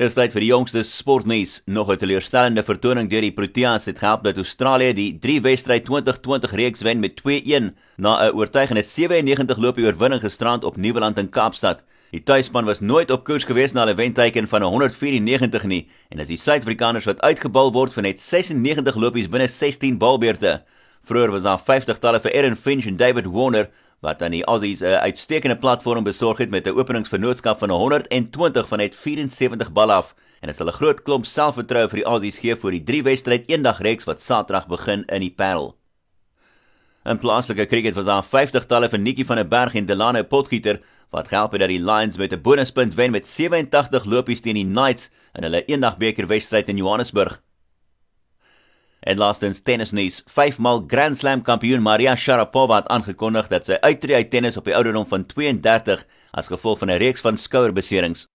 Dis tyd vir die jongste sportnuus. Nog 'n teleurstellende vertoning deur die Proteas het gehelp dat Australië die 3-wedstryd 2020 reeks wen met 2-1 na 'n oortuigende 97 loopie oorwinning gisterand op Nieuweland in Kaapstad. Die tuisspan was nooit op koers gewees na 'n wenteiken van 194 nie en as die Suid-Afrikaners wat uitgebal word vir net 96 lopies binne 16 balbeurte. Vroeger was daar 50 talle vir Aaron Finch en David Warner wat aan die Aussies 'n uh, uitstekende platform besorg het met 'n openingsvernootskap van 120 van net 74 bal af en dit sal 'n groot klomp selfvertroue vir die Aussies gee vir die drie wedstryd eendag reeks wat Saterdag begin in die Parel. In plaaslike cricket was daar 50 talle vir Nikki van der Berg en Delano Potgieter wat help het dat die Lions met 'n bonuspunt wen met 87 lopies teen die Knights in hulle eendag beker wedstryd in Johannesburg. En laastens tennisnuus. Vyfmal Grand Slam kampioen Maria Sharapova het aangekondig dat sy uittreë uit tennis op die ouderdom van 32 as gevolg van 'n reeks van skouerbeserings.